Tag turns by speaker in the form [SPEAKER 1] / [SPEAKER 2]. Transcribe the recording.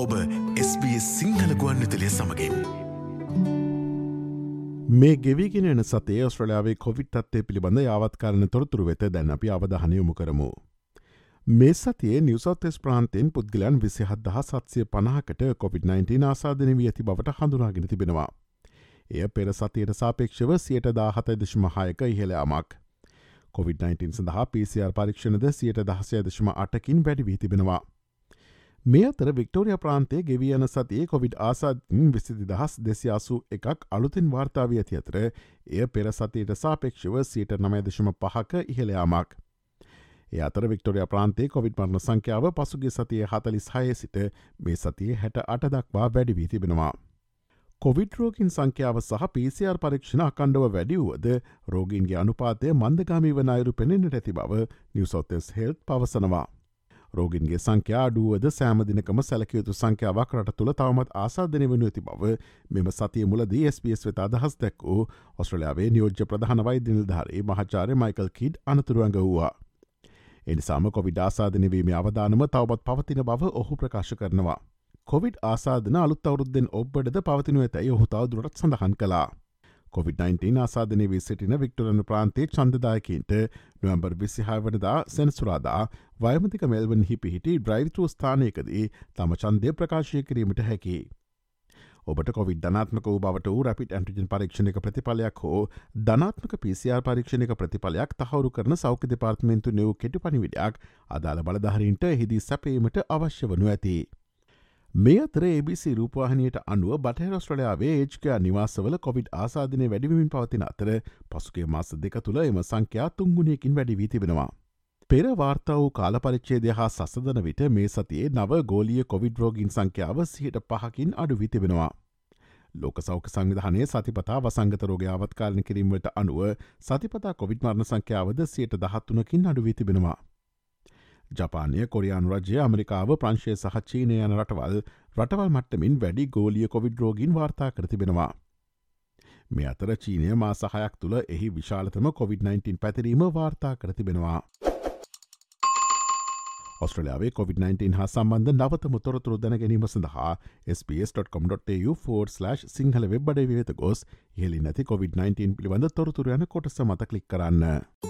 [SPEAKER 1] ඔබ SBS සිංහල ගුවන් විතලිය සමඟින්.
[SPEAKER 2] මේ ගෙවිගෙන එන සතේ ඔස්ට්‍රලයාාවේ කොවිට් අත්තේ පිළිබඳ යාවත්කාරණ තොරතුරු වෙත දැන් අපි අවධහනයොමු කරමු. මේ සතියේ නිවසෝතෙස් ප්‍රාන්තයෙන් පුද්ගලයන් විසිහත් දහ සත්සය පණහකට COොVID-19 ආසාධන වී ඇති බවට හඳුනාගෙන තිබෙනවා. එය පෙර සතියට සාපේක්ෂව සියට දාහතයි දශමහායක ඉහළයාමක්. COොVID-19 සඳහා පිසිR පරීක්ෂණද සියට දහසය දශම අටකින් වැඩි වී තිබෙනවා. මේ අතර වික්ටෝරිය ප්‍රාන්තේ ගෙවී යන සතියේ කොවිඩ් ආසාධින් විසිදි දහස් දෙසියාසු එකක් අලුතින් වාර්තාාව ඇති අතර එය පෙර සතියට සාපේක්ෂව සීට නමයදශම පහක ඉහළයාමක්. ඒ අතර වික්ටෝරිය ප්‍රාන්තේ කොවිඩ් මරණ සංඛ්‍යාව පසුගේ සතිය හතලිස් හය සිට මේ සතිය හැට අට දක්වා වැඩි වී තිබෙනවා. කොවිඩරෝගින් සංඛ්‍යාව සහ පිසිR පරීක්ෂණ අකණ්ඩව වැඩිවුවද රෝගීන්ගේ අනුපාතය මන්දගාමී වන අයුරු පෙනෙනට ඇති බව නිවසෝතෙස් හෙල්් පවසනවා. රෝගින්ගේ සංඛ්‍යා අඩුවද සෑමදිනකම සැලකයුතු සංඛ්‍යාවක් රට තුළ තවමත් ආසාධනය වනු ඇති බව මෙම සතිය මුලදී SBS වෙත අදහස් දැක් වූ ඔස්ට්‍රලයාාවේ නියෝජ්‍ය ප්‍රධානවයි දිනිල්ධාරයේ මහචාරය මයිකල් කිඩ් අනතුරුවන්ග වූවා. එනිසාම කොවිඩ ආසාධනවීම අවධානම තවබත් පවතින බව ඔහු ප්‍රකාශ කරනවා. කොවිඩ් ආසාධන අලුත් අවරුද්දෙන් ඔබ්බඩද පවතිනුව ඇතැයි ඔහු තව දුරට සඳහන් කලා. COොVID-19 ආසාධනය වී සිටින වික්ටරන ප්‍රාන්තේ චන්දදායකින්ට නොවම්බර් විසිහා වනදා සැනසුරාදා වයමතික මෙල්වන්හි පිහිටි ඩ්‍රයිවිතුව ස්ථානයකදී තම චන්දය ප්‍රකාශය කිරීමට හැකි. ඔබට කොවිඩ් ධනාත්මක වූ බවට වූ රැපිට ඇන්ටිජන් පරීක්ෂණක ප්‍රතිඵලයක් හෝ ධනාත්මක පිසිR පරීක්ෂණක ප්‍රතිඵලයක් තහවුරු කරන සෞඛ්‍ය දෙපාර්ත්මෙන්තු නිව් කෙටි පනිවිඩයක් අදාළ බලධහරින්ට හිදී සැපීමට අවශ්‍ය වනු ඇති. මේ අතර ABC රූපවාහනයට අනුව බටහරස්ට්‍රලයාාවේ ඒජ්කයා නිවාසවල කොවිඩ් ආසාධනය වැඩිවිමින් පවතින අතර පසුගේ මාස දෙක තුළ එම සංඛ්‍යා තුංගුණයකින් වැඩිවී තිබෙනවා. පෙර වාර්තා වූ කාලපරිච්චේදය හා සසදන විට මේ සතියේ නව ගෝලිය කොවිඩ් රෝගින් සංඛ්‍යාව සිහිට පහකින් අඩු වී තිබෙනවා. ලෝක සෞඛ සංවිධානය සතිපතා වසංගත රෝගයාවත්කාලන කිරීමට අනුව සතිපතා කොවිඩ් මරණ සංඛ්‍යාවද සියට දහත්තුනකින් අඩුවී තිබෙනවා. ජපානය කොරියානු රජය ඇමරිකාව ප්‍රංශය සහ චීනය යන රටවල් රටවල් මට්ටමින් වැඩි ගෝලිය කොවිඩ් රෝගීන් වාර්තා කරතිබෙනවා. මේ අතර චීනය මා සහයක් තුළ එහි විශාලතම COොVID-19 පැතිරීම වාර්තා කරතිබෙනවා. ඔස්ට්‍රලයාාවේ COොVID-19 හා සම්බන්ධ නවතම තොරතුරු දැන ගැනීම සඳහා ps.com.tu4/ සිංහල වෙබ්බඩ වෙත ගොස් හෙලි නැති COොVID-19 පිළිබඳ තොරතුර යන කොටස මත කලික් කරන්න.